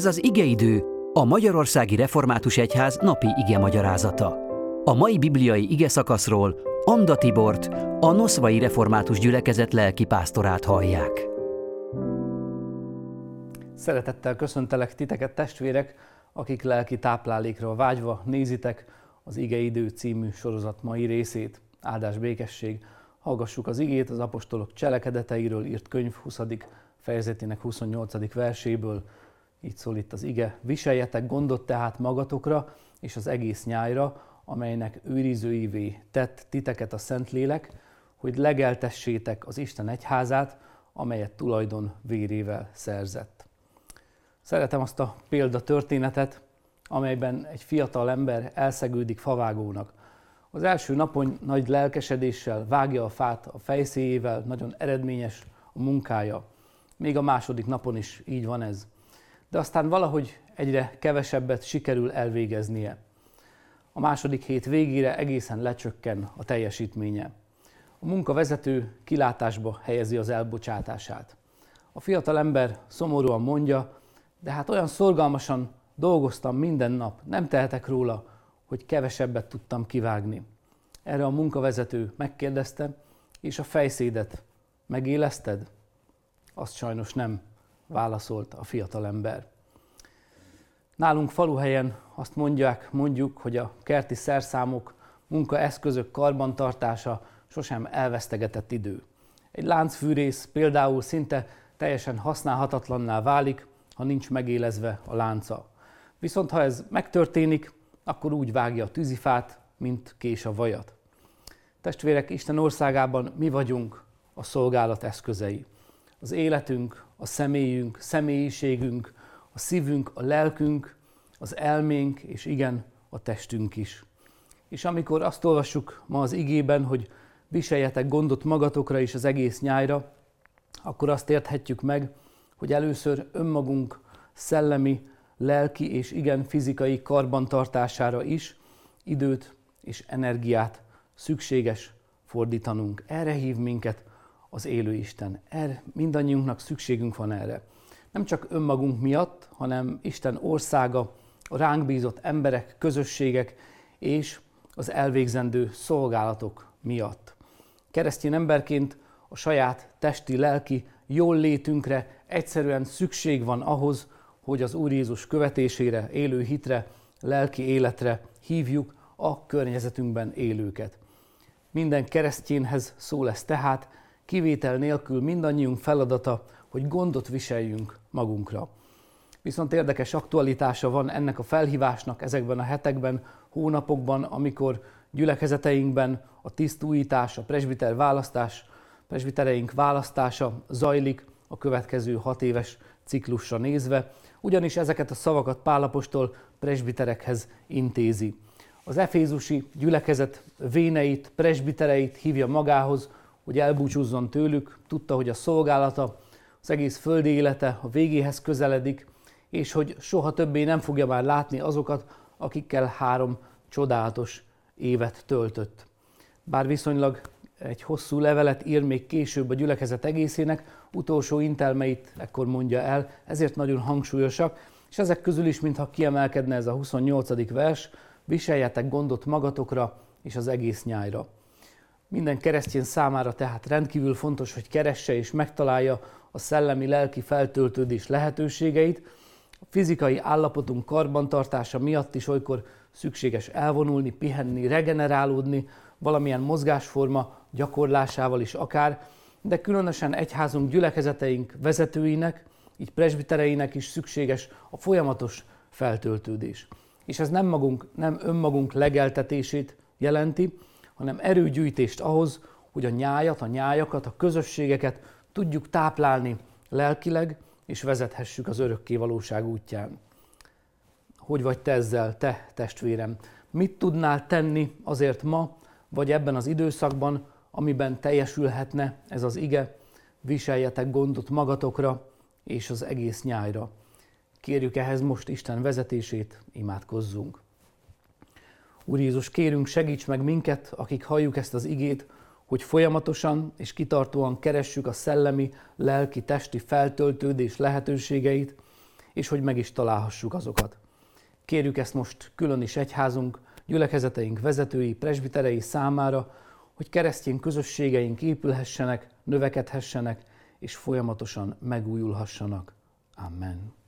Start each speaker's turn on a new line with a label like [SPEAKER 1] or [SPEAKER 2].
[SPEAKER 1] Ez az igeidő, a Magyarországi Református Egyház napi ige magyarázata. A mai bibliai ige szakaszról Anda Tibort, a Noszvai Református Gyülekezet lelki pásztorát hallják.
[SPEAKER 2] Szeretettel köszöntelek titeket testvérek, akik lelki táplálékra vágyva nézitek az Igeidő című sorozat mai részét. Áldás békesség! Hallgassuk az igét az apostolok cselekedeteiről írt könyv 20. fejezetének 28. verséből, így szól itt az ige, viseljetek gondot tehát magatokra és az egész nyájra, amelynek őrizőivé tett titeket a Szentlélek, hogy legeltessétek az Isten egyházát, amelyet tulajdon vérével szerzett. Szeretem azt a példa történetet, amelyben egy fiatal ember elszegődik favágónak. Az első napon nagy lelkesedéssel vágja a fát a fejszéjével, nagyon eredményes a munkája. Még a második napon is így van ez de aztán valahogy egyre kevesebbet sikerül elvégeznie. A második hét végére egészen lecsökken a teljesítménye. A munkavezető kilátásba helyezi az elbocsátását. A fiatal ember szomorúan mondja, de hát olyan szorgalmasan dolgoztam minden nap, nem tehetek róla, hogy kevesebbet tudtam kivágni. Erre a munkavezető megkérdezte, és a fejszédet megélezted? Azt sajnos nem válaszolt a fiatal ember. Nálunk faluhelyen azt mondják, mondjuk, hogy a kerti szerszámok, munkaeszközök karbantartása sosem elvesztegetett idő. Egy láncfűrész például szinte teljesen használhatatlanná válik, ha nincs megélezve a lánca. Viszont ha ez megtörténik, akkor úgy vágja a tűzifát, mint kés a vajat. Testvérek, Isten országában mi vagyunk a szolgálat eszközei az életünk, a személyünk, személyiségünk, a szívünk, a lelkünk, az elménk, és igen, a testünk is. És amikor azt olvassuk ma az igében, hogy viseljetek gondot magatokra is az egész nyájra, akkor azt érthetjük meg, hogy először önmagunk szellemi, lelki és igen fizikai karbantartására is időt és energiát szükséges fordítanunk. Erre hív minket az élő Isten. Erre mindannyiunknak szükségünk van erre. Nem csak önmagunk miatt, hanem Isten országa, a ránk bízott emberek, közösségek és az elvégzendő szolgálatok miatt. Keresztény emberként a saját testi, lelki jól létünkre egyszerűen szükség van ahhoz, hogy az Úr Jézus követésére, élő hitre, lelki életre hívjuk a környezetünkben élőket. Minden keresztényhez szól ez tehát, kivétel nélkül mindannyiunk feladata, hogy gondot viseljünk magunkra. Viszont érdekes aktualitása van ennek a felhívásnak ezekben a hetekben, hónapokban, amikor gyülekezeteinkben a tisztújítás, a presbiter választás, presbitereink választása zajlik a következő hat éves ciklusra nézve, ugyanis ezeket a szavakat Pálapostól presbiterekhez intézi. Az efézusi gyülekezet véneit, presbitereit hívja magához, hogy elbúcsúzzon tőlük, tudta, hogy a szolgálata, az egész földi élete a végéhez közeledik, és hogy soha többé nem fogja már látni azokat, akikkel három csodálatos évet töltött. Bár viszonylag egy hosszú levelet ír még később a gyülekezet egészének, utolsó intelmeit ekkor mondja el, ezért nagyon hangsúlyosak, és ezek közül is, mintha kiemelkedne ez a 28. vers, viseljetek gondot magatokra és az egész nyájra. Minden keresztény számára tehát rendkívül fontos, hogy keresse és megtalálja a szellemi-lelki feltöltődés lehetőségeit. A fizikai állapotunk karbantartása miatt is olykor szükséges elvonulni, pihenni, regenerálódni, valamilyen mozgásforma gyakorlásával is akár, de különösen egyházunk gyülekezeteink vezetőinek, így presbitereinek is szükséges a folyamatos feltöltődés. És ez nem, magunk, nem önmagunk legeltetését jelenti, hanem erőgyűjtést ahhoz, hogy a nyájat, a nyájakat, a közösségeket tudjuk táplálni lelkileg, és vezethessük az örökké valóság útján. Hogy vagy te ezzel, te testvérem? Mit tudnál tenni azért ma, vagy ebben az időszakban, amiben teljesülhetne ez az ige, viseljetek gondot magatokra és az egész nyájra. Kérjük ehhez most Isten vezetését, imádkozzunk. Úr Jézus, kérünk, segíts meg minket, akik halljuk ezt az igét, hogy folyamatosan és kitartóan keressük a szellemi, lelki, testi feltöltődés lehetőségeit, és hogy meg is találhassuk azokat. Kérjük ezt most külön is egyházunk, gyülekezeteink vezetői, presbiterei számára, hogy keresztény közösségeink épülhessenek, növekedhessenek, és folyamatosan megújulhassanak. Amen.